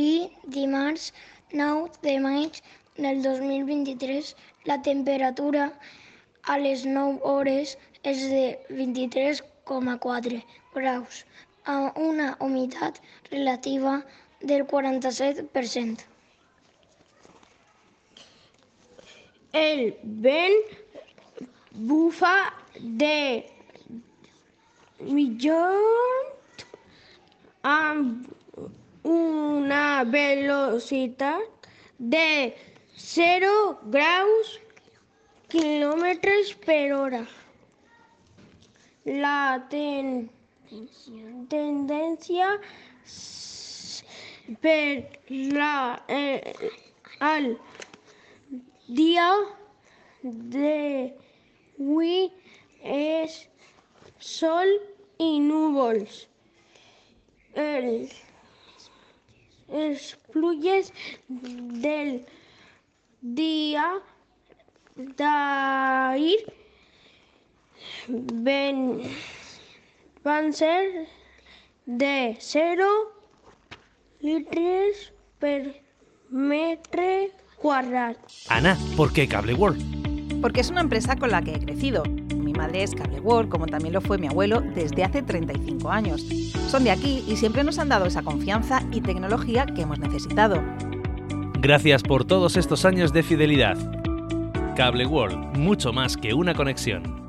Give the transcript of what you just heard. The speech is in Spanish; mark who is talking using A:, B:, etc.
A: Avui, dimarts 9 de maig del 2023, la temperatura a les 9 hores és de 23,4 graus, amb una humitat relativa del 47%.
B: El vent bufa de mitjons amb una velocitat de 0 graus quilòmetres per hora. La ten tendència s- per la, eh, al dia d'avui és sol i núvols. El, pluges del dia d'ahir ven, van ser de 0 litres per metre quadrat.
C: Ana, ¿por qué Cable World?
D: Porque es una empresa con la que he crecido. Madre es Cable World, como también lo fue mi abuelo desde hace 35 años. Son de aquí y siempre nos han dado esa confianza y tecnología que hemos necesitado.
C: Gracias por todos estos años de fidelidad. Cable World, mucho más que una conexión.